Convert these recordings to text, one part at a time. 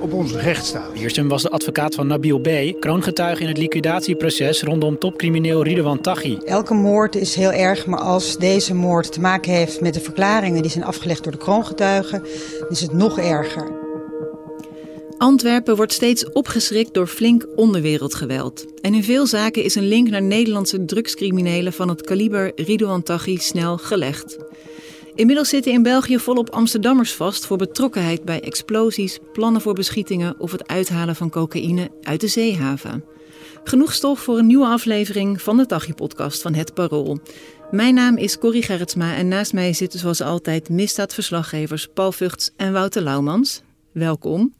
op ons rechtsstaat. Wiersum was de advocaat van Nabil B., kroongetuige in het liquidatieproces rondom topcrimineel Ridouan Taghi. Elke moord is heel erg, maar als deze moord te maken heeft met de verklaringen die zijn afgelegd door de kroongetuigen, is het nog erger. Antwerpen wordt steeds opgeschrikt door flink onderwereldgeweld. En in veel zaken is een link naar Nederlandse drugscriminelen van het kaliber Ridouan Taghi snel gelegd. Inmiddels zitten in België volop Amsterdammers vast voor betrokkenheid bij explosies, plannen voor beschietingen of het uithalen van cocaïne uit de zeehaven. Genoeg stof voor een nieuwe aflevering van de Taghi-podcast van Het Parool. Mijn naam is Corrie Gerritsma en naast mij zitten zoals altijd misdaadverslaggevers Paul Vugts en Wouter Laumans. Welkom.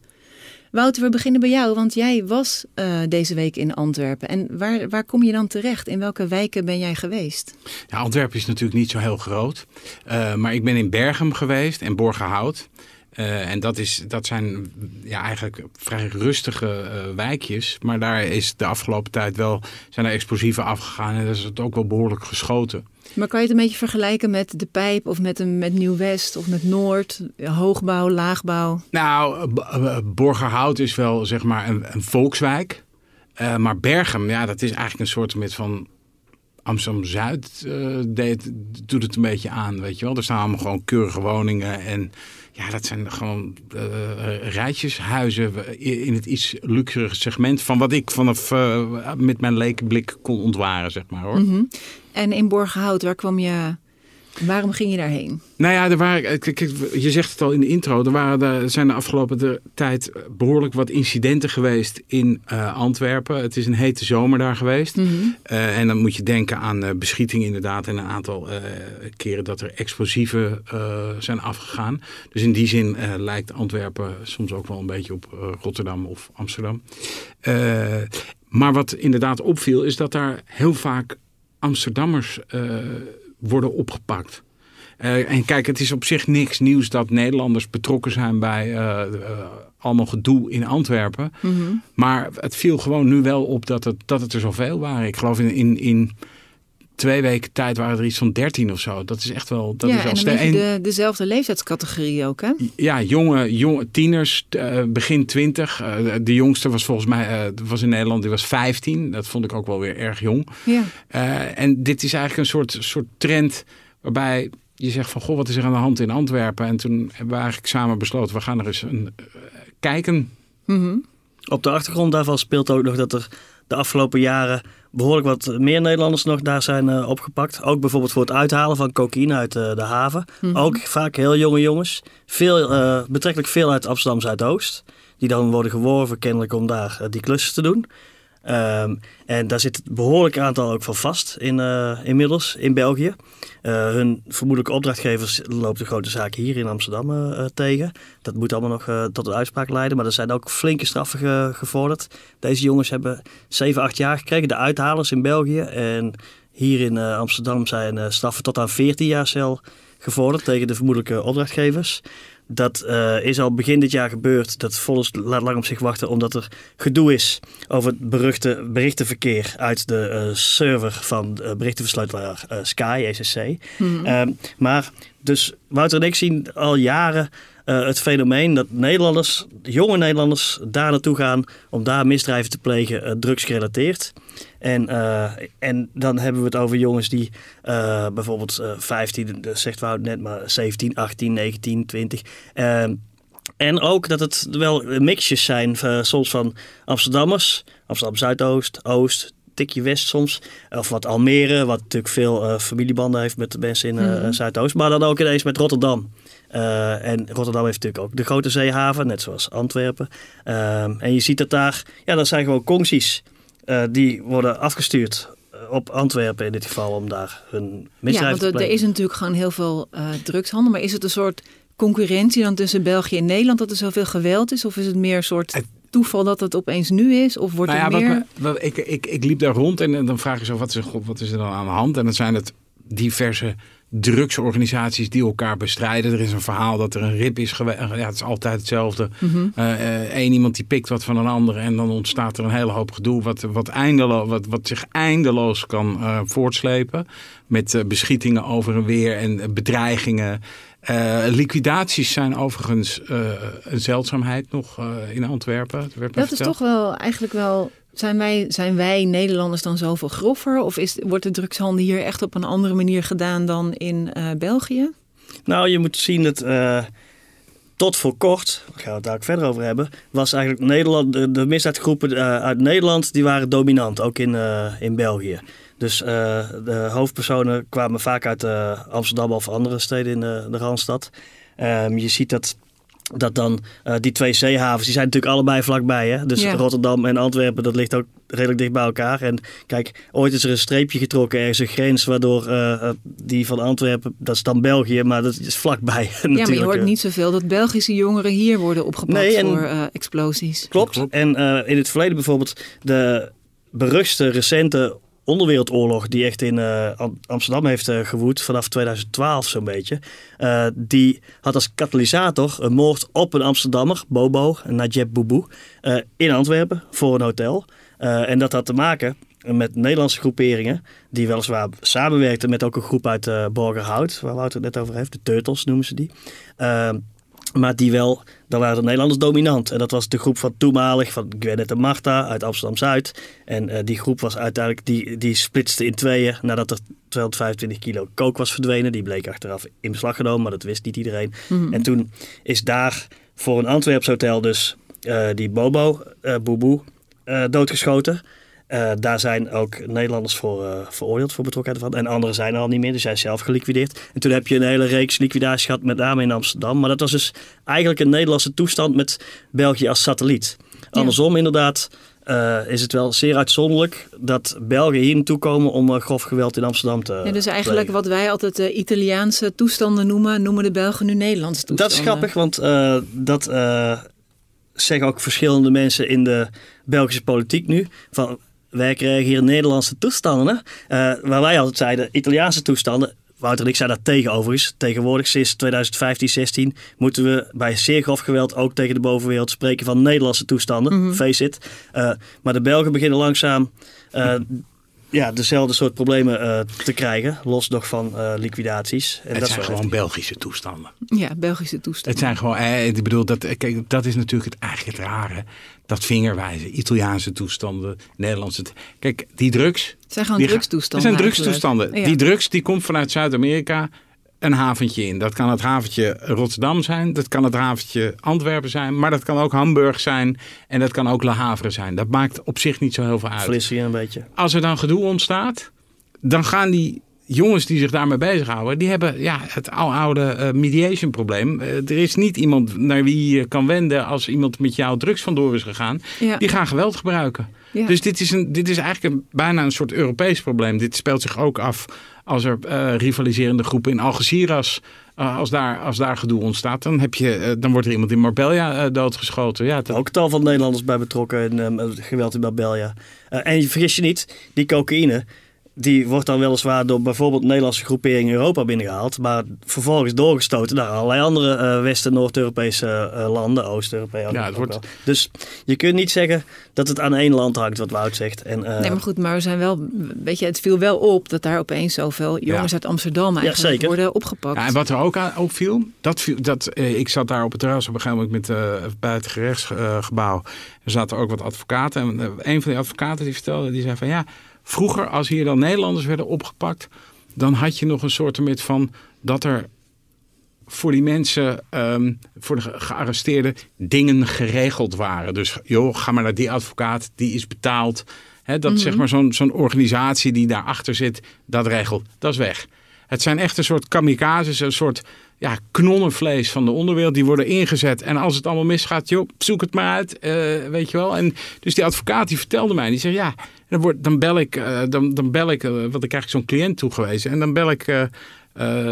Wouter, we beginnen bij jou, want jij was uh, deze week in Antwerpen. En waar, waar kom je dan terecht? In welke wijken ben jij geweest? Ja, Antwerpen is natuurlijk niet zo heel groot. Uh, maar ik ben in Bergen geweest en Borgerhout. Uh, en dat, is, dat zijn ja, eigenlijk vrij rustige uh, wijkjes. Maar daar is de afgelopen tijd wel zijn er explosieven afgegaan. En dat is het ook wel behoorlijk geschoten. Maar kan je het een beetje vergelijken met de Pijp of met, een, met Nieuw-West of met Noord? Hoogbouw, laagbouw? Nou, Borgerhout is wel zeg maar een, een volkswijk. Uh, maar Bergen, ja, dat is eigenlijk een soort met van Amsterdam-Zuid uh, doet het een beetje aan, weet je wel. Er staan allemaal gewoon keurige woningen en ja, dat zijn gewoon uh, rijtjeshuizen in het iets luxere segment van wat ik vanaf uh, met mijn lekenblik kon ontwaren, zeg maar hoor. Mm -hmm. En in Borgenhout, waar kwam je... Waarom ging je daarheen? Nou ja, er waren, kijk, je zegt het al in de intro. Er, waren, er zijn de afgelopen tijd behoorlijk wat incidenten geweest in uh, Antwerpen. Het is een hete zomer daar geweest. Mm -hmm. uh, en dan moet je denken aan uh, beschietingen inderdaad. En een aantal keren dat er explosieven zijn afgegaan. Dus in die zin lijkt Antwerpen soms ook wel een beetje op Rotterdam of Amsterdam. maar wat inderdaad opviel is dat daar heel vaak Amsterdammers worden opgepakt. Uh, en kijk, het is op zich niks nieuws dat Nederlanders betrokken zijn bij uh, allemaal gedoe in Antwerpen. Mm -hmm. Maar het viel gewoon nu wel op dat het, dat het er zoveel waren. Ik geloof in, in, in twee weken tijd waren er iets van dertien of zo. Dat is echt wel... Dat ja, is en dan de, dezelfde leeftijdscategorie ook, hè? Ja, jonge, jonge tieners, uh, begin twintig. Uh, de jongste was volgens mij uh, was in Nederland, die was 15. Dat vond ik ook wel weer erg jong. Ja. en dit is eigenlijk een soort, soort trend waarbij je zegt van... Goh, wat is er aan de hand in Antwerpen? En toen hebben we eigenlijk samen besloten, we gaan er eens een, kijken. Mm -hmm. Op de achtergrond daarvan speelt ook nog dat er de afgelopen jaren behoorlijk wat meer Nederlanders nog daar zijn uh, opgepakt. Ook bijvoorbeeld voor het uithalen van cocaïne uit uh, de haven. Mm -hmm. Ook vaak heel jonge jongens. Veel, uh, betrekkelijk veel uit Amsterdam Zuidoost. Die dan worden geworven kennelijk om daar die klussen te doen. Um, en daar zit een behoorlijk aantal ook van vast in, uh, inmiddels in België. Uh, hun vermoedelijke opdrachtgevers lopen de grote zaak hier in Amsterdam uh, tegen. Dat moet allemaal nog tot een uitspraak leiden. Maar er zijn ook flinke straffen ge gevorderd. Deze jongens hebben 7, 8 jaar gekregen. De uithalers in België. En hier in Amsterdam zijn straffen tot aan 14 jaar cel gevorderd tegen de vermoedelijke opdrachtgevers. Dat uh, is al begin dit jaar gebeurd. Dat volgens laat lang op zich wachten, omdat er gedoe is over het beruchte berichtenverkeer uit de uh, server van de berichtenversleutelaar uh, Sky, ECC. Mm -hmm. maar dus Wouter en ik zien al jaren uh, het fenomeen dat Nederlanders, jonge Nederlanders, daar naartoe gaan om daar misdrijven te plegen, uh, drugsgerelateerd. En, uh, en dan hebben we het over jongens die bijvoorbeeld 15, zegt Wout net maar 17, 18, 19, 20. en ook dat het wel mixjes zijn, soms van Amsterdammers, Amsterdam Zuidoost, Oost, tikje west soms. Of wat Almere, wat natuurlijk veel uh, familiebanden heeft met de mensen in uh, mm -hmm. Zuidoost. Maar dan ook ineens met Rotterdam. Uh, en Rotterdam heeft natuurlijk ook de grote zeehaven, net zoals Antwerpen. en je ziet dat daar, ja, dat zijn gewoon concties. die worden afgestuurd op Antwerpen in dit geval om daar hun misdrijf ja, want er, er is natuurlijk gewoon heel veel drugshandel. Maar is het een soort concurrentie dan tussen België en Nederland dat er zoveel geweld is? Of is het meer een soort... Het toeval dat het opeens nu is? Of wordt nou ja, er meer... Wat, wat, ik, ik, ik liep daar rond en, en dan vraag je zo, wat is, er, wat is er dan aan de hand? En dan zijn het diverse drugsorganisaties die elkaar bestrijden. Er is een verhaal dat er een rip is geweest. Ja, het is altijd hetzelfde. Eén uh, iemand die pikt wat van een ander en dan ontstaat er een hele hoop gedoe wat, wat, eindeloos, wat, wat zich eindeloos kan uh, voortslepen. Met uh, beschietingen over en weer en bedreigingen. Liquidaties zijn overigens een zeldzaamheid nog in Antwerpen. Dat is verteld. toch wel eigenlijk wel zijn wij, zijn wij Nederlanders dan zoveel groffer? Of is, wordt de drugshandel hier echt op een andere manier gedaan dan in uh, België? Nou, je moet zien dat uh, tot voor kort, daar gaan we het daar ook verder over hebben, was eigenlijk Nederland, de, de misdaadgroepen uh, uit Nederland, die waren dominant, ook in, in België. Dus de hoofdpersonen kwamen vaak uit Amsterdam of andere steden in de, de Randstad. Um, je ziet dat dat dan uh, die twee zeehavens, die zijn natuurlijk allebei vlakbij. Hè? Dus ja. Rotterdam en Antwerpen, dat ligt ook redelijk dicht bij elkaar. En kijk, ooit is er een streepje getrokken ergens een grens, waardoor uh, die van Antwerpen, dat is dan België, maar dat is vlakbij. Ja, maar je hoort niet zoveel dat Belgische jongeren hier worden opgepakt nee, en, voor uh, explosies. Klopt. klopt. En in het verleden bijvoorbeeld de beruchte recente onderwereldoorlog die echt in uh, Amsterdam heeft uh, gewoed vanaf 2012 zo'n beetje. Uh, die had als katalysator een moord op een Amsterdammer, Bobo, Najib Boubou, in Antwerpen voor een hotel. en dat had te maken met Nederlandse groeperingen die weliswaar samenwerkten met ook een groep uit Borgerhout, waar Wouter het net over heeft, de Turtles noemen ze die. Maar die wel, dan waren de Nederlanders dominant. En dat was de groep van toenmalig, van Gwennet en Marta uit Amsterdam-Zuid. En uh, die groep was uiteindelijk, die, die splitste in tweeën nadat er 225 kilo kook was verdwenen. Die bleek achteraf in beslag genomen, maar dat wist niet iedereen. Mm -hmm. En toen is daar voor een Antwerps hotel dus uh, die Bobo, uh, Boeboe, doodgeschoten. Uh, daar zijn ook Nederlanders voor uh, veroordeeld voor betrokkenheid van. En anderen zijn er al niet meer, dus zijn zelf geliquideerd. En toen heb je een hele reeks liquidaties gehad, met name in Amsterdam. Maar dat was dus eigenlijk een Nederlandse toestand met België als satelliet. Andersom inderdaad uh, is het wel zeer uitzonderlijk dat Belgen hier naartoe komen om grof geweld in Amsterdam te ja, Dus eigenlijk plegen. wat wij altijd Italiaanse toestanden noemen, noemen de Belgen nu Nederlandse toestanden. Dat is grappig, want dat zeggen ook verschillende mensen in de Belgische politiek nu. Van, wij krijgen hier Nederlandse toestanden. Hè? Uh, waar wij altijd zeiden, Italiaanse toestanden. Wouter en ik zijn daar tegen overigens. Tegenwoordig, sinds 2015, 16, moeten we bij zeer grof geweld ook tegen de bovenwereld spreken van Nederlandse toestanden. Mm -hmm. Face it. Uh, maar de Belgen beginnen langzaam uh, ja, dezelfde soort problemen uh, te krijgen. Los nog van uh, liquidaties. En het dat zijn gewoon Belgische toestanden. Ja, Belgische toestanden. Het zijn gewoon, eh, ik bedoel, dat, kijk, dat is natuurlijk het, eigenlijk het rare. Dat vingerwijzen, Italiaanse toestanden, Nederlandse. Kijk, die drugs. Het zijn gewoon drugstoestanden. Het zijn drugstoestanden. Ja. Die drugs die komt vanuit Zuid-Amerika een haventje in. Dat kan het haventje Rotterdam zijn, dat kan het haventje Antwerpen zijn, maar dat kan ook Hamburg zijn en dat kan ook Le Havre zijn. Dat maakt op zich niet zo heel veel uit. Flissen je een beetje. Als er dan gedoe ontstaat, dan gaan die jongens die zich daarmee bezighouden, die hebben ja, het oude uh, mediation probleem. Uh, er is niet iemand naar wie je kan wenden als iemand met jou drugs vandoor is gegaan. Ja. Die gaan geweld gebruiken. Ja. Dus dit is, een, dit is eigenlijk een, bijna een soort Europees probleem. Dit speelt zich ook af als er uh, rivaliserende groepen in Algeciras, uh, als, daar, als daar gedoe ontstaat, dan, heb je, uh, dan wordt er iemand in Marbella doodgeschoten. Ja, dat... Ook tal van Nederlanders bij betrokken in geweld in Marbella. en je vergis je niet, die cocaïne, die wordt dan weliswaar door bijvoorbeeld Nederlandse groeperingen Europa binnengehaald, maar vervolgens doorgestoten naar allerlei andere uh, West- en Noord-Europese uh, landen, Oost-Europese. Ja, het wordt... Dus je kunt niet zeggen dat het aan één land hangt, wat Wout zegt. En, uh... Nee, maar goed, maar we zijn wel, weet je, het viel wel op dat daar opeens zoveel jongens ja. uit Amsterdam eigenlijk ja, worden opgepakt. Ja, en wat er ook aan opviel, dat, viel, dat ik zat daar op het terras op een gegeven moment met bij het gerechtsgebouw. Er zaten ook wat advocaten en een van die advocaten die vertelde, die zei van ja. Vroeger, als hier dan Nederlanders werden opgepakt, dan had je nog een soort van dat er voor die mensen, um, voor de gearresteerden, dingen geregeld waren. Dus joh, ga maar naar die advocaat, die is betaald. He, dat mm -hmm. zeg maar zo'n zo'n organisatie die daarachter zit, dat regelt. Dat is weg. Het zijn echt een soort kamikazes, een soort ja, knonnenvlees van de onderwereld. Die worden ingezet. En als het allemaal misgaat, joh, zoek het maar uit. Uh, weet je wel. En dus die advocaat die vertelde mij. Die zei ja, dan, word, dan bel ik, uh, dan, dan bel ik, uh, want ik krijg zo'n cliënt toegewezen. En dan bel ik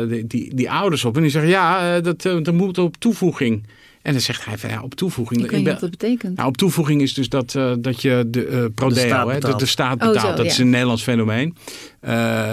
die, die, die ouders op. En die zeggen ja, dat, dat moet op toevoeging. En dan zegt hij van ja, op toevoeging. Ik weet niet wat dat betekent. Nou, op toevoeging is dus dat, uh, dat je de uh, prodeo, de staat betaalt. Hè, de, de staat betaalt. Oh, zo, dat ja. is een Nederlands fenomeen. Uh,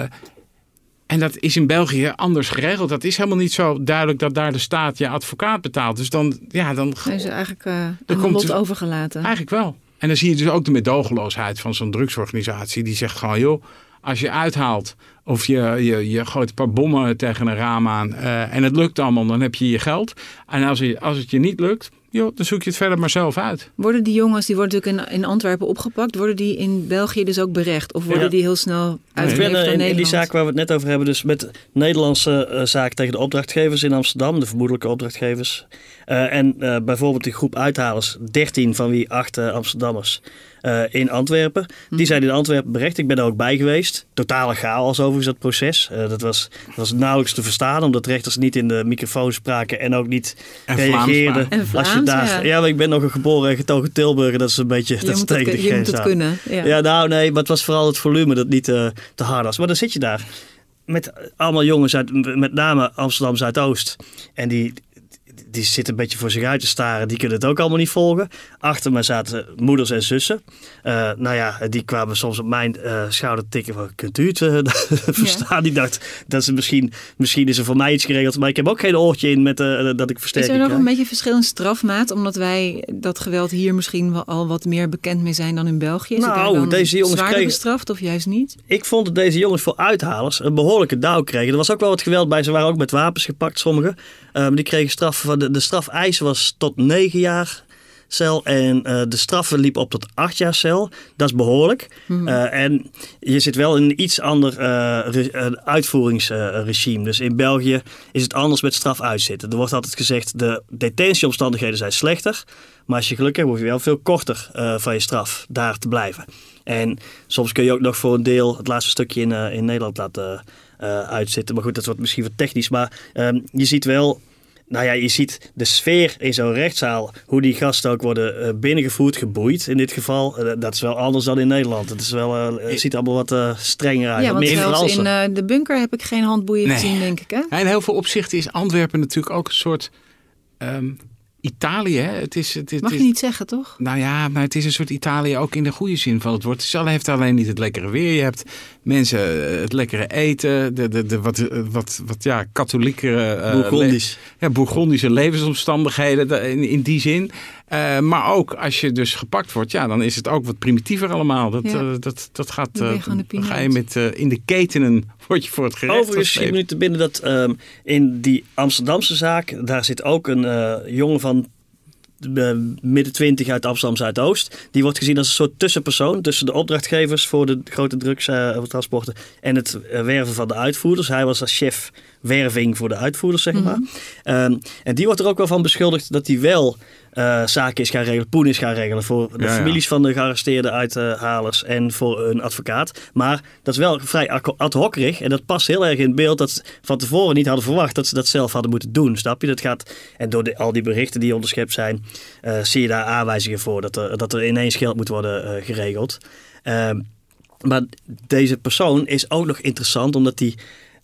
en dat is in België anders geregeld. Dat is helemaal niet zo duidelijk dat daar de staat je advocaat betaalt. Dus dan, ja, dan. Zijn ze eigenlijk uh, aan komt lot overgelaten? Eigenlijk wel. En dan zie je dus ook de medogeloosheid van zo'n drugsorganisatie. Die zegt gewoon, joh, als je uithaalt of je, je, je gooit een paar bommen tegen een raam aan eh, en het lukt allemaal, dan heb je je geld. En als, je, als het je niet lukt, joh, dan zoek je het verder maar zelf uit. Worden die jongens, die worden natuurlijk in, in Antwerpen opgepakt, worden die in België dus ook berecht? Of worden Ja. die heel snel uitgeleverd aan eh, in, in die zaak waar we het net over hebben, dus met Nederlandse eh, zaak tegen de opdrachtgevers in Amsterdam, de vermoedelijke opdrachtgevers. Eh, en eh, bijvoorbeeld die groep uithalers, 13 van wie 8 Amsterdammers eh, in Antwerpen. Die zijn in Antwerpen berecht. Ik ben daar ook bij geweest. Totale chaos overigens dat proces. Eh, dat, was, dat was nauwelijks te verstaan, omdat rechters niet in de microfoon spraken en ook niet En Vlaams reageerden. spraken. En als je daar, ja. ja. maar ik ben nog een geboren en getogen Tilburger. Dat is een beetje Je dat moet het, de je moet het kunnen. Ja. Ja, nou nee, maar het was vooral het volume dat niet eh, te hard was. Maar dan zit je daar met allemaal jongens uit, met name Amsterdam Zuidoost. En die, die zitten een beetje voor zich uit te staren. Die kunnen het ook allemaal niet volgen. Achter me zaten moeders en zussen. Eh, nou ja, die kwamen soms op mijn eh, schouder tikken van, kunt u het eh, verstaan? Die dacht, dat is misschien, misschien is er voor mij iets geregeld. Maar ik heb ook geen oortje in met dat ik Is versterking er nog een beetje verschil in strafmaat? Omdat wij dat geweld hier misschien wel al wat meer bekend mee zijn dan in België. Is Nou, deze jongens zwaarder kregen- bestraft of juist niet? Ik vond dat deze jongens voor uithalers een behoorlijke dauw kregen. Er was ook wel wat geweld bij. Ze waren ook met wapens gepakt, sommigen. Die kregen straf. van De, de strafeis was tot negen jaar cel. En eh, de straffen liep op tot acht jaar cel. Dat is behoorlijk. Eh, en je zit wel in een iets ander eh, re- uitvoeringsregime. dus in België is het anders met straf uitzitten. Er wordt altijd gezegd, de detentieomstandigheden zijn slechter. Maar als je geluk hebt, hoef je wel veel korter van je straf daar te blijven. En soms kun je ook nog voor een deel het laatste stukje in, in Nederland laten uitzitten. Maar goed, dat wordt misschien wat technisch. Maar ehm, je ziet wel, nou ja, je ziet de sfeer in zo'n rechtszaal. Hoe die gasten ook worden eh, binnengevoerd, geboeid in dit geval. Eh, dat is wel anders dan in Nederland. Het, is wel, eh, het ziet allemaal wat eh, strenger uit. ja, want meer zelfs in eh, de bunker heb ik geen handboeien Nee. gezien, denk ik. Hè? Ja, in heel veel opzichten is Antwerpen natuurlijk ook een soort ehm, Italië. Hè? Het is, het, het Mag je is- niet zeggen, toch? Nou ja, maar het is een soort Italië ook in de goede zin van het woord. Het is heeft alleen niet het lekkere weer. Je hebt mensen eh, het lekkere eten, de, de, de wat, eh, wat, wat ja, katholiekere... eh, Bourgondisch. le- Ja, Bourgondische levensomstandigheden in, in die zin. Eh, maar ook als je dus gepakt wordt, ja, dan is het ook wat primitiever allemaal. Dat, Ja. eh, dat, dat gaat, eh, ga je met in de ketenen, word je voor het gerecht Overigens schiet gesleept. me nu te binnen dat ehm, in die Amsterdamse zaak, daar zit ook een eh, jongen van midden twintig uit Amsterdam Zuidoost. Die wordt gezien als een soort tussenpersoon tussen de opdrachtgevers voor de grote drugstransporten en het werven van de uitvoerders. Hij was als chef werving voor de uitvoerders, zeg maar. Ehm, en die wordt er ook wel van beschuldigd dat hij wel eh, zaken is gaan regelen, poen is gaan regelen voor de Ja, ja. families van de gearresteerde uithalers en voor een advocaat. Maar dat is wel vrij ad hockerig en dat past heel erg in het beeld dat ze van tevoren niet hadden verwacht dat ze dat zelf hadden moeten doen. Snap je? Dat gaat, en door de, al die berichten die onderschept zijn, eh, zie je daar aanwijzingen voor dat er, dat er ineens geld moet worden eh, geregeld. Ehm, maar deze persoon is ook nog interessant omdat die,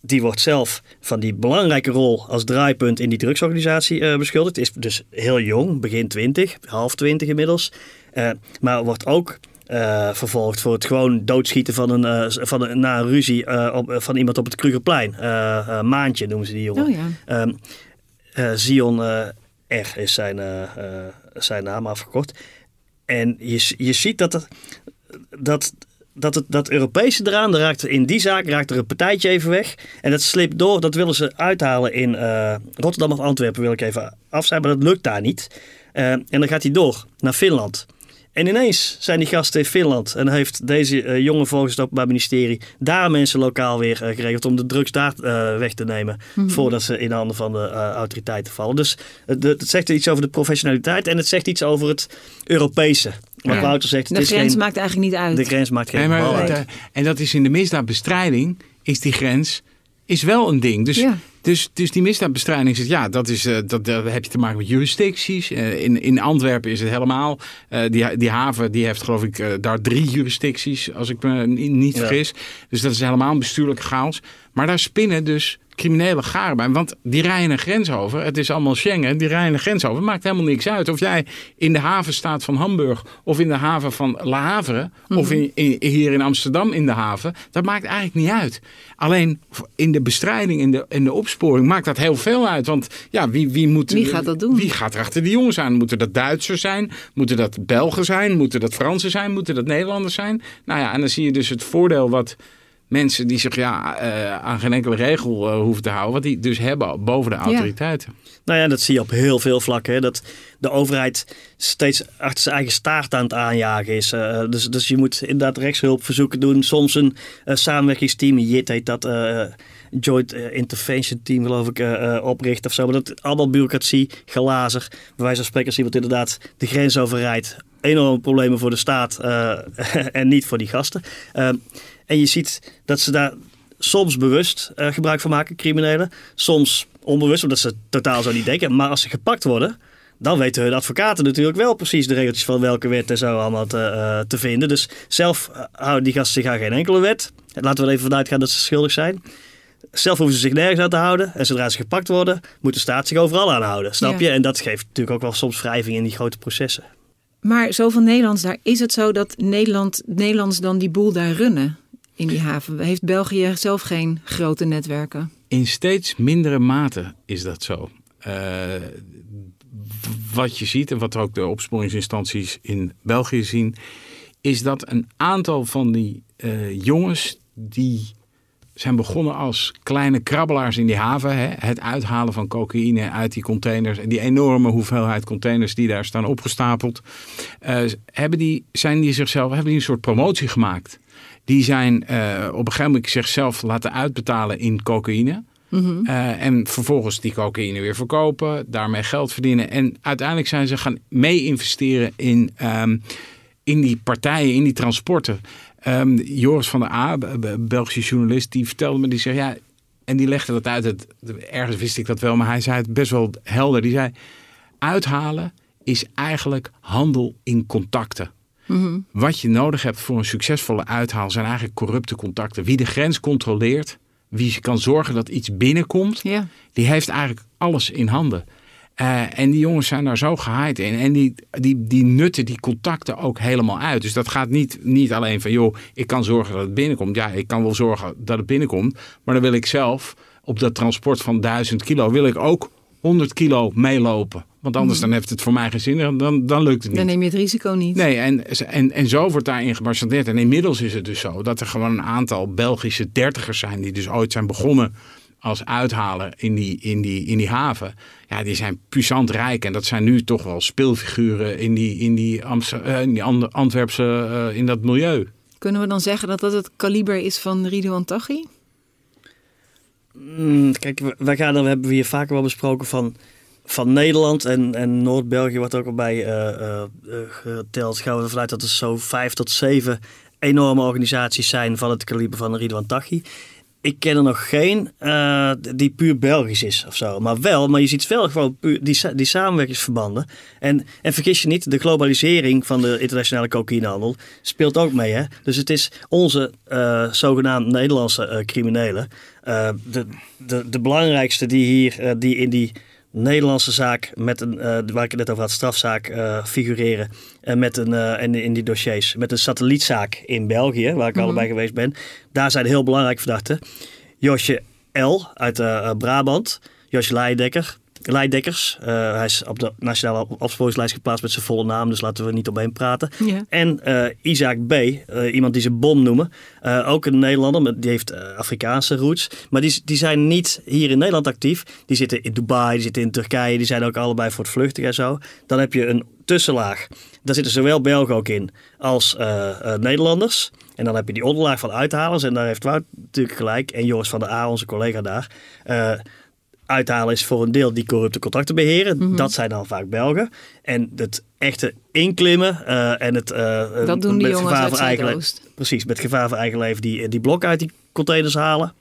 die wordt zelf van die belangrijke rol als draaipunt in die drugsorganisatie eh, beschuldigd. Is dus heel jong, begin 20, half 20 inmiddels. Eh, maar wordt ook eh, vervolgd voor het gewoon doodschieten van een, van een, na een ruzie op, van iemand op het Krugerplein. Maantje noemen ze die jongen. Oh ja. Ehm, eh, Zion R is zijn, zijn naam afgekort. En je, je ziet dat, er, dat, dat het dat Europese eraan, er raakt, in die zaak raakt er een partijtje even weg. En dat slipt door, dat willen ze uithalen in eh, Rotterdam of Antwerpen, wil ik even af zijn, maar dat lukt daar niet. Eh, en dan gaat hij door naar Finland. En ineens zijn die gasten in Finland. En heeft deze eh, jongen volgens het Openbaar Ministerie daar mensen lokaal weer geregeld om de drugs daar weg te nemen. Voordat ze in handen van de autoriteiten vallen. Dus het, het zegt iets over de professionaliteit en het zegt iets over het Europese. Wat Ja. Wouter zegt, het De is grens geen, maakt eigenlijk niet uit. de grens maakt geen Nee, maar, bal uit. eh, en dat is in de misdaadbestrijding, is die grens is wel een ding. Dus, Ja. Dus, dus die misdaadbestrijding zit, ja, dat is, eh, dat, daar heb je te maken met jurisdicties. Eh, in, in Antwerpen is het helemaal. eh, die, die haven die heeft geloof ik daar drie jurisdicties, als ik me ni- niet Ja. vergis. Dus dat is helemaal een bestuurlijke chaos. Maar daar spinnen dus criminele garen bij. Want die rijden een grens over. Het is allemaal Schengen. Die rijden een grens over. Maakt helemaal niks uit. Of jij in de haven staat van Hamburg. Of in de haven van La Havre. Of in, in- hier in Amsterdam in de haven. Dat maakt eigenlijk niet uit. Alleen in de bestrijding, in de, in de opsporing maakt dat heel veel uit. Want ja, wie, wie moet... Wie gaat dat doen? Wie gaat er achter die jongens aan? Moeten dat Duitsers zijn? Moeten dat Belgen zijn? Moeten dat Fransen zijn? Moeten dat Nederlanders zijn? Nou ja, en dan zie je dus het voordeel wat mensen die zich ja, eh, aan geen enkele regel eh, hoeven te houden, wat die dus hebben boven de autoriteiten. Nou ja, dat zie je op heel veel vlakken. Hè. Dat de overheid steeds achter zijn eigen staart aan het aanjagen is. Eh, dus, dus je moet inderdaad rechtshulpverzoeken doen. Soms een samenwerkingsteam, JIT heet dat, eh, Joint eh, Intervention Team geloof ik, eh, eh, oprichten of zo. Maar dat allemaal bureaucratie, gelazer. Bij wijze van spreken als iemand inderdaad de grens overrijdt. Enorme problemen voor de staat en niet voor die gasten. Eh, en je ziet dat ze daar soms bewust gebruik van maken, criminelen. Soms onbewust, omdat ze totaal zo niet denken. Maar als ze gepakt worden, dan weten hun advocaten natuurlijk wel precies de regeltjes van welke wet en zo allemaal te, te vinden. Dus zelf houden die gasten zich aan geen enkele wet. Laten we even vanuit gaan dat ze schuldig zijn. Zelf hoeven ze zich nergens aan te houden. En zodra ze gepakt worden, moet de staat zich overal aan houden. Snap Ja. je? En dat geeft natuurlijk ook wel soms wrijving in die grote processen. Maar zoveel Nederlands daar, is het zo dat Nederland, Nederlands dan die boel daar runnen in die haven? Heeft België zelf geen grote netwerken? In steeds mindere mate is dat zo. Eh, wat je ziet en wat ook de opsporingsinstanties in België zien, is dat een aantal van die eh, jongens die zijn begonnen als kleine krabbelaars in die haven. Hè? Het uithalen van cocaïne uit die containers. En die enorme hoeveelheid containers die daar staan opgestapeld. eh, hebben die, zijn die zichzelf, hebben die een soort promotie gemaakt. Die zijn eh, op een gegeven moment zichzelf laten uitbetalen in cocaïne. Eh, en vervolgens die cocaïne weer verkopen, daarmee geld verdienen. En uiteindelijk zijn ze gaan mee investeren in, ehm, in die partijen, in die transporten. Ehm, Joris van der A, Be- Be- Belgische journalist, die vertelde me, die zei ja, en die legde dat uit. Het, ergens wist ik dat wel, maar hij zei het best wel helder. Die zei, uithalen is eigenlijk handel in contacten. Wat je nodig hebt voor een succesvolle uithaal zijn eigenlijk corrupte contacten. Wie de grens controleert, wie kan zorgen dat iets binnenkomt, die heeft eigenlijk alles in handen. Eh, en die jongens zijn daar zo gehaaid in. En die, die, die nutten die contacten ook helemaal uit. Dus dat gaat niet, niet alleen van, joh, ik kan zorgen dat het binnenkomt. Ja, ik kan wel zorgen dat het binnenkomt. Maar dan wil ik zelf op dat transport van 1000 kilo, wil ik ook 100 kilo meelopen. Want anders dan heeft het voor mij geen zin. Dan, dan lukt het niet. Dan neem je het risico niet. Nee, en, en, en zo wordt daarin gemarchandeerd. En inmiddels is het dus zo dat er gewoon een aantal Belgische dertigers zijn... die dus ooit zijn begonnen als uithaler in die, in die, in die haven. Ja, die zijn puissant rijk. En dat zijn nu toch wel speelfiguren in die, in die, Amster, eh, in die Ant- Antwerpse, eh, in dat milieu. Kunnen we dan zeggen dat dat het kaliber is van Ridouan Taghi? Mm, kijk, we- wij gaan we hebben hier vaker wel besproken van, van Nederland en, en Noord-België wordt ook al bij eh, eh, eh, geteld. Gaan we ervan uit dat er zo vijf tot zeven enorme organisaties zijn van het kaliber van Ridwan Taghi. Ik ken er nog geen eh, die puur Belgisch is of zo. Maar wel, maar je ziet wel gewoon puur die, die samenwerkingsverbanden. En, en vergis je niet, de globalisering van de internationale cocaïnehandel speelt ook mee. Hè? Dus het is onze eh, zogenaamd Nederlandse eh, criminelen. de, de, de belangrijkste die hier die in die Nederlandse zaak met een, eh, waar ik het net over had, strafzaak eh, figureren. En met een, eh, en in die dossiers, met een satellietzaak in België, waar ik allebei geweest ben. Daar zijn heel belangrijke verdachten. Josje L. uit eh, eh, Brabant, Josje Leidekker. Leidekkers. Eh, hij is op de nationale opsporingslijst geplaatst met zijn volle naam, dus laten we niet omheen praten. Ja. En eh, Isaac B., eh, iemand die ze Bom noemen. Ook een Nederlander, maar die heeft Afrikaanse roots. Maar die, die zijn niet hier in Nederland actief. Die zitten in Dubai, die zitten in Turkije. Die zijn ook allebei voor het vluchten en zo. Dan heb je een tussenlaag. Daar zitten zowel Belgen ook in als Nederlanders. En dan heb je die onderlaag van uithalers. En daar heeft Wout natuurlijk gelijk. En Joris van der A, onze collega daar. Uithalen is voor een deel die corrupte contracten beheren. Dat zijn dan vaak Belgen. En het echte inklimmen eh, en het... eh, Dat doen die jongens uit. Precies, met gevaar voor eigen leven die, die blokken uit die containers halen.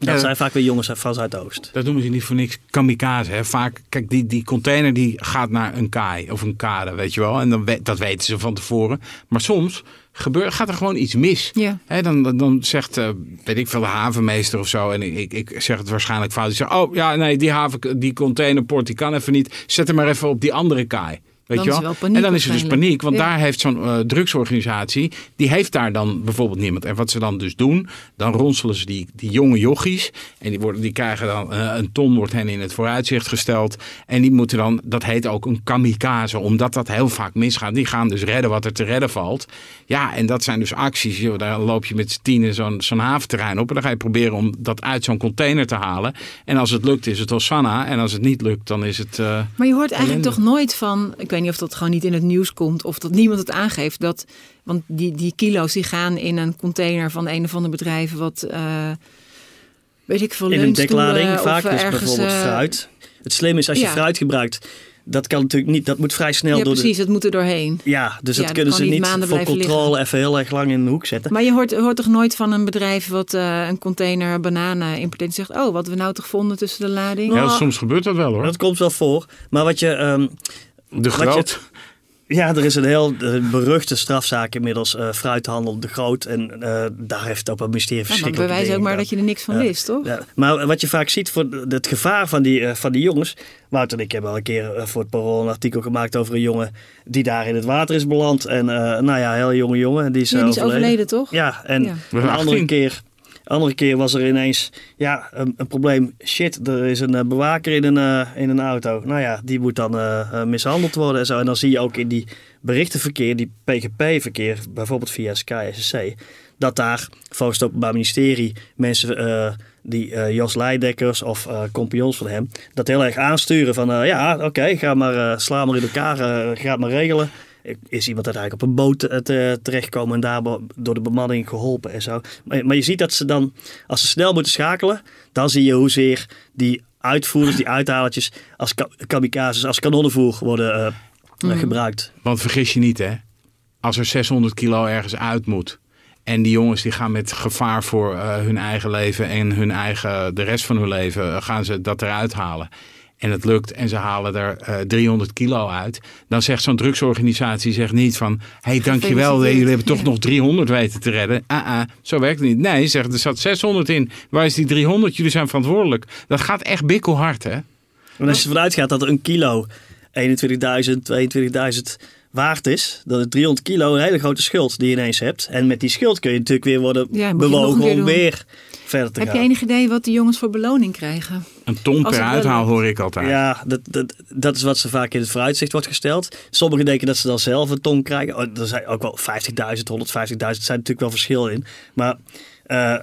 Dat Ja. zijn vaak weer jongens van Zuidoost. Dat noemen ze niet voor niks kamikaze. Hè. Vaak, kijk, die, die container die gaat naar een kaai of een kade, weet je wel. En dan, dat weten ze van tevoren. Maar soms gebeurt, gaat er gewoon iets mis. Ja. Hè, dan, dan, dan zegt, eh, weet ik veel, de havenmeester of zo. En ik, ik, ik zeg het waarschijnlijk fout. Die zegt, oh ja, nee, die, haven, die containerport die kan even niet. Zet hem maar even op die andere kaai. Weet Dan je wel? wel paniek en dan is er dus paniek, want Ja. daar heeft zo'n eh, drugsorganisatie, die heeft daar dan bijvoorbeeld niemand. En wat ze dan dus doen, dan ronselen ze die, die jonge jochies. En die, worden, die krijgen dan eh, een ton, wordt hen in het vooruitzicht gesteld. En die moeten dan, dat heet ook een kamikaze, omdat dat heel vaak misgaat. Die gaan dus redden wat er te redden valt. Ja, en dat zijn dus acties. Joh, daar loop je met z'n tienen zo'n zo'n haventerrein op. En dan ga je proberen om dat uit zo'n container te halen. En als het lukt, is het Hosanna. En als het niet lukt, dan is het. eh, Maar je hoort eigenlijk Ellende. toch nooit van, ik weet niet of dat gewoon niet in het nieuws komt of dat niemand het aangeeft, dat, want die, die kilo's die gaan in een container van een of ander bedrijf wat, eh, weet ik veel, In een deklading vaak, dus ergens, bijvoorbeeld eh, fruit. Het slim is als je ja. fruit gebruikt, dat kan natuurlijk niet, dat moet vrij snel Ja, door precies, de... dat moet er doorheen. Ja, dus Ja, dat dat kunnen ze niet voor controle even heel erg lang in de hoek zetten. Maar je hoort, hoort toch nooit van een bedrijf wat eh, een container bananen importeert en zegt, oh, wat we nou toch vonden tussen de lading. ja, soms gebeurt dat wel hoor. Dat komt wel voor. Maar wat je... ehm, De groot. Ja, er is een heel eh, beruchte strafzaak inmiddels, eh, fruithandel de Groot. En eh, daar heeft het ook een mysterie Ja, maar bewijs ook maar dat je er niks van wist, toch? Ja, maar wat je vaak ziet voor het gevaar van die, van die jongens. Wouter en ik hebben al een keer voor het Parool een artikel gemaakt over een jongen die daar in het water is beland. En eh, nou ja, een heel jonge jongen. Die is, Ja, die is overleden, toch? Ja, en Ja. een andere 18. keer, andere keer was er ineens ja, een, een probleem. Shit, er is een eh, bewaker in een, eh, in een auto. Nou ja, die moet dan eh, mishandeld worden en zo. En dan zie je ook in die berichtenverkeer, die PGP-verkeer, bijvoorbeeld via Sky SSC, dat daar volgens het Openbaar Ministerie mensen die Jos Leidekkers of eh compagnons van hem, dat heel erg aansturen van ja, oké, ga maar, sla maar in elkaar, ga het maar regelen. Is iemand uiteindelijk op een boot eh, te- terechtkomen en daar door de bemanning geholpen en zo. Maar, maar je ziet dat ze dan, als ze snel moeten schakelen, dan zie je hoezeer die uitvoerders, die uithalertjes, als ka- kamikazes, als kanonnenvoer worden eh, eh, gebruikt. Want vergis je niet, hè. Als er 600 kilo ergens uit moet. En die jongens die gaan met gevaar voor eh, hun eigen leven en hun eigen, de rest van hun leven, gaan ze dat eruit halen. En het lukt en ze halen er eh, 300 kilo uit. Dan zegt zo'n drugsorganisatie zegt niet van... hé, hey, dankjewel, jullie hebben toch Ja. nog 300 weten te redden. Ah, ah, zo werkt het niet. Nee, zegt er zat 600 in. Waar is die 300? Jullie zijn verantwoordelijk. Dat gaat echt bikkelhard, hè? En als je ervan uitgaat dat er een kilo 21.000, 22.000 waard is, dan is 300 kilo een hele grote schuld die je ineens hebt. En met die schuld kun je natuurlijk weer worden Ja, het bewogen om weer verder te Heb gaan. je enig idee wat de jongens voor beloning krijgen? Een ton per uithaal hoor ik altijd. Ja, dat, dat, dat is wat ze vaak in het vooruitzicht wordt gesteld. Sommigen denken dat ze dan zelf een ton krijgen. Oh, er zijn ook wel 50.000, 150.000, er zijn natuurlijk wel verschillen in. Maar eh,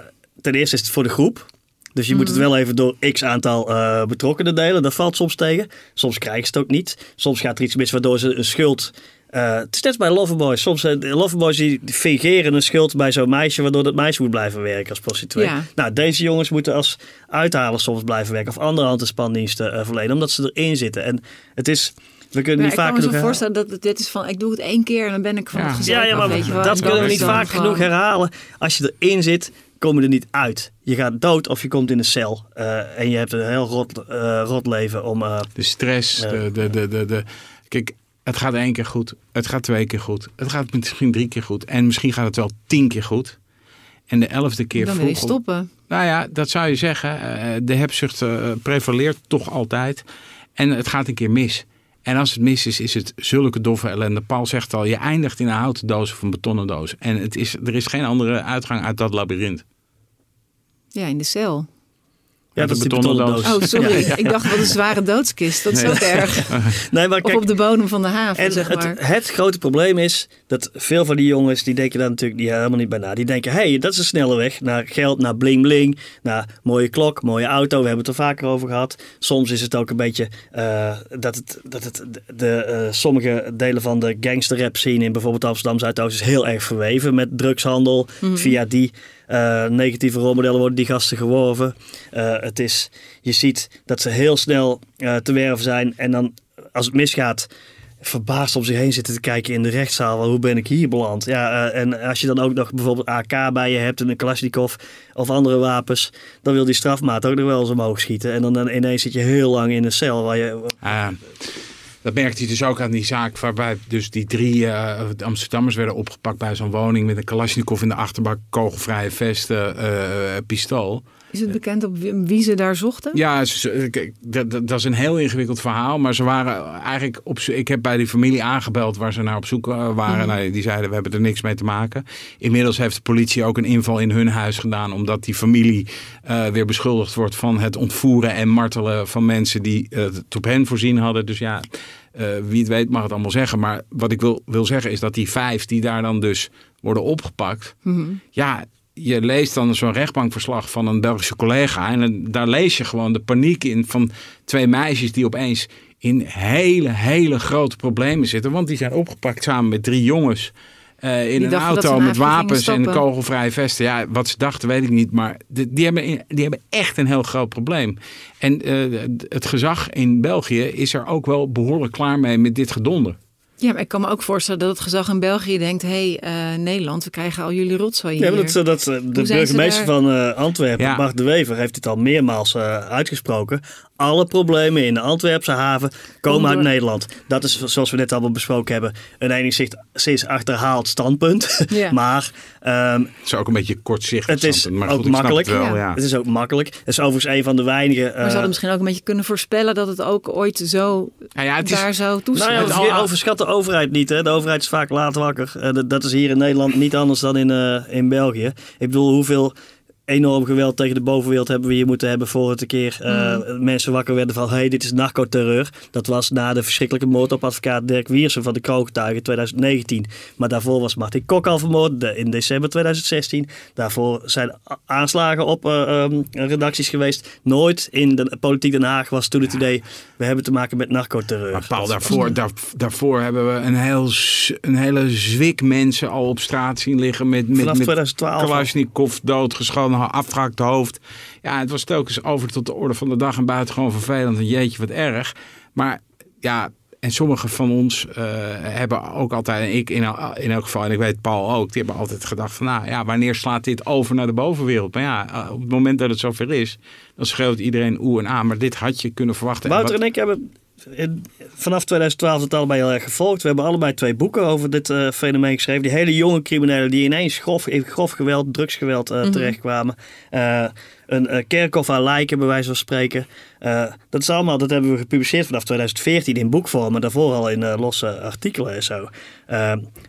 ten eerste is het voor de groep. Dus je moet het wel even door x aantal eh, betrokkenen delen. Dat valt soms tegen. Soms krijgen ze het ook niet. Soms gaat er iets mis waardoor ze een schuld... eh, het is net bij Loverboys. Soms uh, de Loverboys die fingeren een schuld bij zo'n meisje... waardoor dat meisje moet blijven werken als prostituee. Ja. Nou, deze jongens moeten als uithaler soms blijven werken... of andere hand-en-spandiensten eh, verlenen... omdat ze erin zitten. En het is... We kunnen niet ik kan vaker me zo genoeg voorstellen dat het, dit is van, ik doe het één keer en dan ben ik van Ja. het. Ja, ja, maar weet je wel. dat En kunnen we niet vaak gewoon- genoeg herhalen. Als je erin zit, kom je er niet uit. Je gaat dood of je komt in een cel. Eh, en je hebt een heel rot, eh, rot leven om... eh, De stress, de, de, de, de, de... Kijk, het gaat één keer goed. Het gaat twee keer goed. Het gaat misschien drie keer goed. En misschien gaat het wel tien keer goed. En de elfde keer Dan wil je stoppen. Nou ja, dat zou je zeggen. Eh, De hebzucht eh, prevaleert toch altijd. En het gaat een keer mis. En als het mis is, is het zulke doffe ellende. Paul zegt al, je eindigt in een houten doos of een betonnen doos. En het is, er is geen andere uitgang uit dat labyrint. Ja, in de cel. Ja, dat is een die betonnen betonnen doos. Oh, sorry. Ik dacht, wat een zware doodskist. Dat is Nee. ook erg. Nee, maar Of kijk, op de bodem van de haven, En zeg maar. het, het grote probleem is dat veel van die jongens, die denken daar natuurlijk die helemaal niet bij na. Die denken, hé, hey, dat is een snelle weg naar geld, naar bling bling, naar mooie klok, mooie auto. We hebben het er vaker over gehad. Soms is het ook een beetje eh, dat het, dat het de, eh, sommige delen van de gangsterrap scene in bijvoorbeeld Amsterdam Zuidoost is heel erg verweven met drugshandel. Via die negatieve rolmodellen worden die gasten geworven. Eh, het is, je ziet dat ze heel snel eh, te werven zijn en dan als het misgaat verbaasd om zich heen zitten te kijken in de rechtszaal. Hoe ben ik hier beland? Ja, en als je dan ook nog bijvoorbeeld AK bij je hebt en een Kalashnikov of andere wapens, dan wil die strafmaat ook nog wel eens omhoog schieten. En dan, dan ineens zit je heel lang in een cel waar je... Uh, dat merkte hij dus ook aan die zaak waarbij dus die drie uh, Amsterdammers werden opgepakt bij zo'n woning met een Kalashnikov in de achterbak, kogelvrije vesten, pistool. Is het bekend op wie ze daar zochten? Ja, dat, is een heel ingewikkeld verhaal. Maar ze waren eigenlijk op Ik heb bij die familie aangebeld waar ze naar op zoek eh, waren. Mm. Nou, die zeiden we hebben er niks mee te maken. Inmiddels heeft de politie ook een inval in hun huis gedaan. Omdat die familie uh, weer beschuldigd wordt van het ontvoeren en martelen van mensen die uh, het op hen voorzien hadden. Dus ja, wie het weet mag het allemaal zeggen. Maar wat ik wil, wil zeggen is dat die vijf die daar dan dus worden opgepakt. Mm Ja, je leest dan zo'n rechtbankverslag van een Belgische collega. En daar lees je gewoon de paniek in van twee meisjes die opeens in hele, hele grote problemen zitten. Want die zijn opgepakt samen met drie jongens. Uh, in een auto met wapens en kogelvrije vesten. Ja, wat ze dachten weet ik niet. Maar die, die, hebben, die hebben echt een heel groot probleem. En uh, het gezag in België is er ook wel behoorlijk klaar mee met dit gedonder. Ja, maar ik kan me ook voorstellen dat het gezag in België denkt: hé, hey, uh, Nederland, we krijgen al jullie rotzooi hier. Ja, dat, dat, de burgemeester van uh, Antwerpen, ja. Bart de Wever, heeft dit al meermaals uh, uitgesproken alle problemen in de Antwerpse haven komen uit Nederland. Dat is, zoals we net allemaal besproken hebben, een enigszins achterhaald standpunt. maar... Um, het is ook een beetje kortzichtig. Het is maar ook makkelijk. Het, wel, ja. het is ook makkelijk. Het is overigens een van de weinige... Maar ze hadden misschien ook een beetje kunnen voorspellen dat het ook ooit zo nou ja, het daar is, zou toeslaan. Nou ja, overschat de overheid niet. Hè. De overheid is vaak laat wakker. Uh, dat is hier in Nederland niet anders dan in, uh, in België. Ik bedoel, hoeveel enorm geweld tegen de bovenwereld hebben we hier moeten hebben voor het een keer uh, mensen wakker werden van hey, dit is narcoterreur. Dat was na de verschrikkelijke moord op advocaat Dirk Wiersen van de Kroongetuigen in 2019. Maar daarvoor was Martin Kok al vermoord in december 2016. Daarvoor zijn aanslagen op uh, um, redacties geweest. Nooit in de politiek Den Haag was toen het idee we hebben te maken met narcoterreur. Maar Paul, daarvoor, daar, daarvoor hebben we een, heel, een hele zwik mensen al op straat zien liggen met, met, Vanaf 2012. Kalashnikov doodgeschoten afgehakt hoofd. Ja, het was telkens over tot de orde van de dag en buiten gewoon vervelend. En jeetje, wat erg. Maar ja, en sommige van ons uh, hebben ook altijd, en ik in, in elk geval, en ik weet Paul ook, die hebben altijd gedacht van, nou ja, wanneer slaat dit over naar de bovenwereld? Maar ja, eh, op het moment dat het zover is, dan schreeuwt iedereen oe en aan. Maar dit had je kunnen verwachten. Wouter en ik hebben vanaf 2012 het allebei heel erg gevolgd. We hebben allebei twee boeken over dit uh, fenomeen geschreven. Die hele jonge criminelen die ineens grof, in grof geweld, drugsgeweld uh, terechtkwamen. Een uh, kerkhof aan lijken, bij wijze van spreken. Uh, dat is allemaal, dat hebben we gepubliceerd vanaf 2014 in boekvorm, maar daarvoor al in uh, losse artikelen en zo.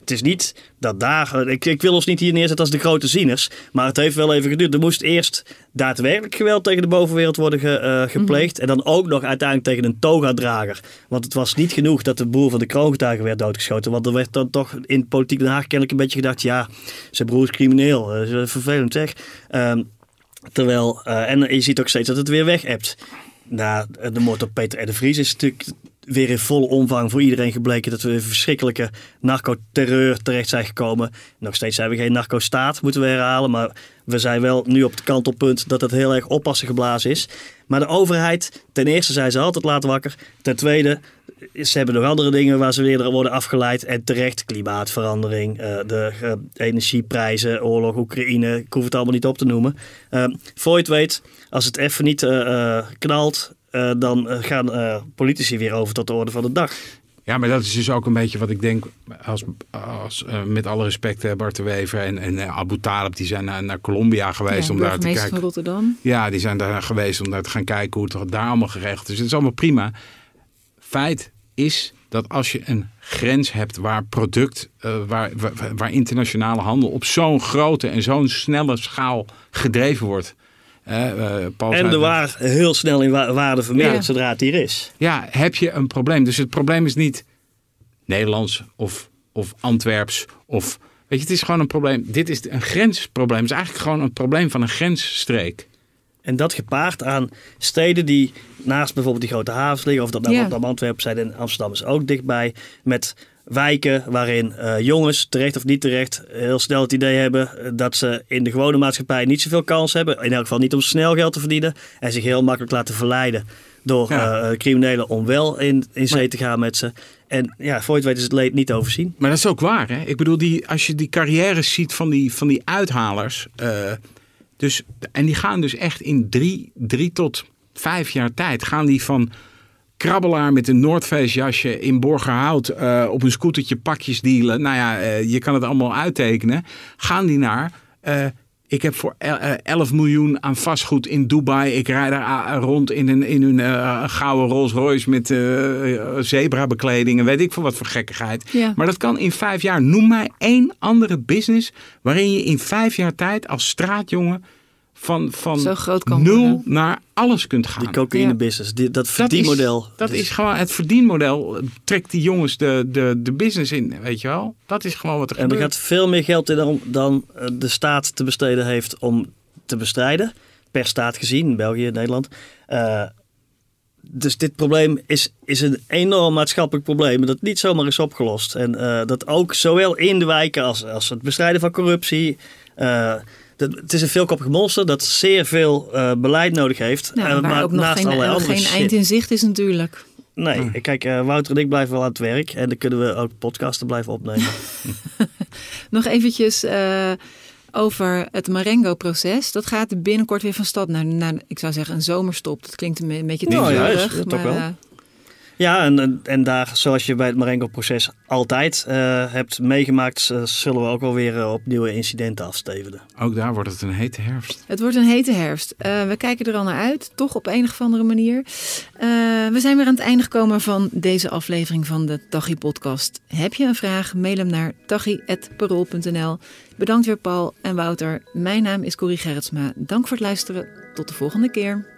het is niet dat daar, ik, ik wil ons niet hier neerzetten als de grote zieners, maar het heeft wel even geduurd. Er moest eerst daadwerkelijk geweld tegen de bovenwereld worden ge, gepleegd mhm. en dan ook nog uiteindelijk tegen een toga-drager. Want het was niet genoeg dat de boer van de kroongetuigen werd doodgeschoten, want er werd dan toch in politiek Den Haag kennelijk een beetje gedacht, ja, zijn broer is crimineel, vervelend zeg. Ehm, Terwijl, uh, en je ziet ook steeds dat het weer weg hebt. Na de moord op Peter R. de Vries is natuurlijk weer in volle omvang voor iedereen gebleken dat we in verschrikkelijke narcoterreur terecht zijn gekomen. Nog steeds zijn we geen narco-staat, moeten we herhalen. Maar we zijn wel nu op het kantelpunt dat het heel erg oppassen geblazen is. Maar de overheid, ten eerste zijn ze altijd laat wakker. Ten tweede, ze hebben nog andere dingen waar ze weer worden afgeleid. En terecht, klimaatverandering, uh, de uh, energieprijzen, oorlog, Oekraïne. Ik hoef het allemaal niet op te noemen. Uh, voor je het weet, als het even niet knalt, dan gaan politici weer over tot de orde van de dag. Ja, maar dat is dus ook een beetje wat ik denk, als, als, met alle respect Bart de Wever en, en Abu Talib, die zijn naar, naar Colombia geweest ja, om daar te kijken. van Rotterdam. Ja, die zijn daar geweest om daar te gaan kijken hoe het daar allemaal geregeld is. Het is allemaal prima feit is dat als je een grens hebt waar product, uh, waar, waar, waar, internationale handel op zo'n grote en zo'n snelle schaal gedreven wordt. Uh, en de waar heel snel in waarde vermindert zodra het hier is. Ja, heb je een probleem. Dus het probleem is niet Nederlands of, of Antwerps of... Weet je, het is gewoon een probleem. Dit is een grensprobleem. Het is eigenlijk gewoon een probleem van een grensstreek. En dat gepaard aan steden die naast bijvoorbeeld die grote havens liggen, of dat nou ja. Antwerpen zijn en Amsterdam is ook dichtbij, met wijken waarin uh, jongens, terecht of niet terecht, heel snel het idee hebben eh, dat ze in de gewone maatschappij niet zoveel kans hebben. In elk geval niet om snel geld te verdienen en zich heel makkelijk laten verleiden door Ja. eh, criminelen om wel in, in zee te gaan met ze. En ja, voor je het weet is het leed niet overzien. Maar dat is ook waar, hè? Ik bedoel, die, als je die carrières ziet van die, van die uithalers. eh, dus, en die gaan dus echt in drie, drie tot vijf jaar tijd. Gaan die van krabbelaar met een Noordface jasje in Borgerhout. eh, op een scootertje pakjes dealen. Nou ja, eh, je kan het allemaal uittekenen. Gaan die naar. eh, ik heb voor el- eh, 11 miljoen aan vastgoed in Dubai. Ik rijd daar rond in een, in een gouden Rolls Royce met eh zebra-bekleding en weet ik veel wat voor gekkigheid. Ja. Maar dat kan in vijf jaar. Noem mij één andere business waarin je in vijf jaar tijd als straatjongen van, van Zo groot kan nul worden. naar alles kunt gaan. Die cocaïne business, die, dat dat is, verdienmodel. dat is gewoon het verdienmodel. Trekt die jongens de, de, de business in, weet je wel? Dat is gewoon wat er En er gebeurt. gaat veel meer geld in dan, dan eh, de staat te besteden heeft om te bestrijden. Per staat gezien, België, Nederland. Eh, dus dit probleem is, is een enorm maatschappelijk probleem dat niet zomaar is opgelost. En eh, dat ook zowel in de wijken als, als het bestrijden van corruptie. eh, dat, het is een veelkoppig monster dat zeer veel eh, beleid nodig heeft. Nou, Eh, waar ook nog geen, allerlei nog andere geen shit. eind in zicht is natuurlijk. Nee, kijk, eh, Wouter en ik blijven wel aan het werk. En dan kunnen we ook podcasten blijven opnemen. Nog eventjes eh, over het Marengo-proces. Dat gaat binnenkort weer van stad naar, naar, ik zou zeggen, een zomerstop. Dat klinkt een, beetje te Nou ja, is- toch maar, wel. Ja, en, en- daar, zoals je bij het Marengo-proces altijd eh, hebt meegemaakt, eh, zullen we ook wel weer eh, op nieuwe incidenten afstevenen. Ook daar wordt het een hete herfst. Het wordt een hete herfst. Eh, we kijken er al naar uit, toch op een of andere manier. Eh, we zijn weer aan het einde gekomen van deze aflevering van de Tachi podcast. Heb je een vraag? Mail hem naar tachi.parool.nl. Bedankt weer Paul en Wouter. Mijn naam is Corrie Gerritsma. Dank voor het luisteren. Tot de volgende keer.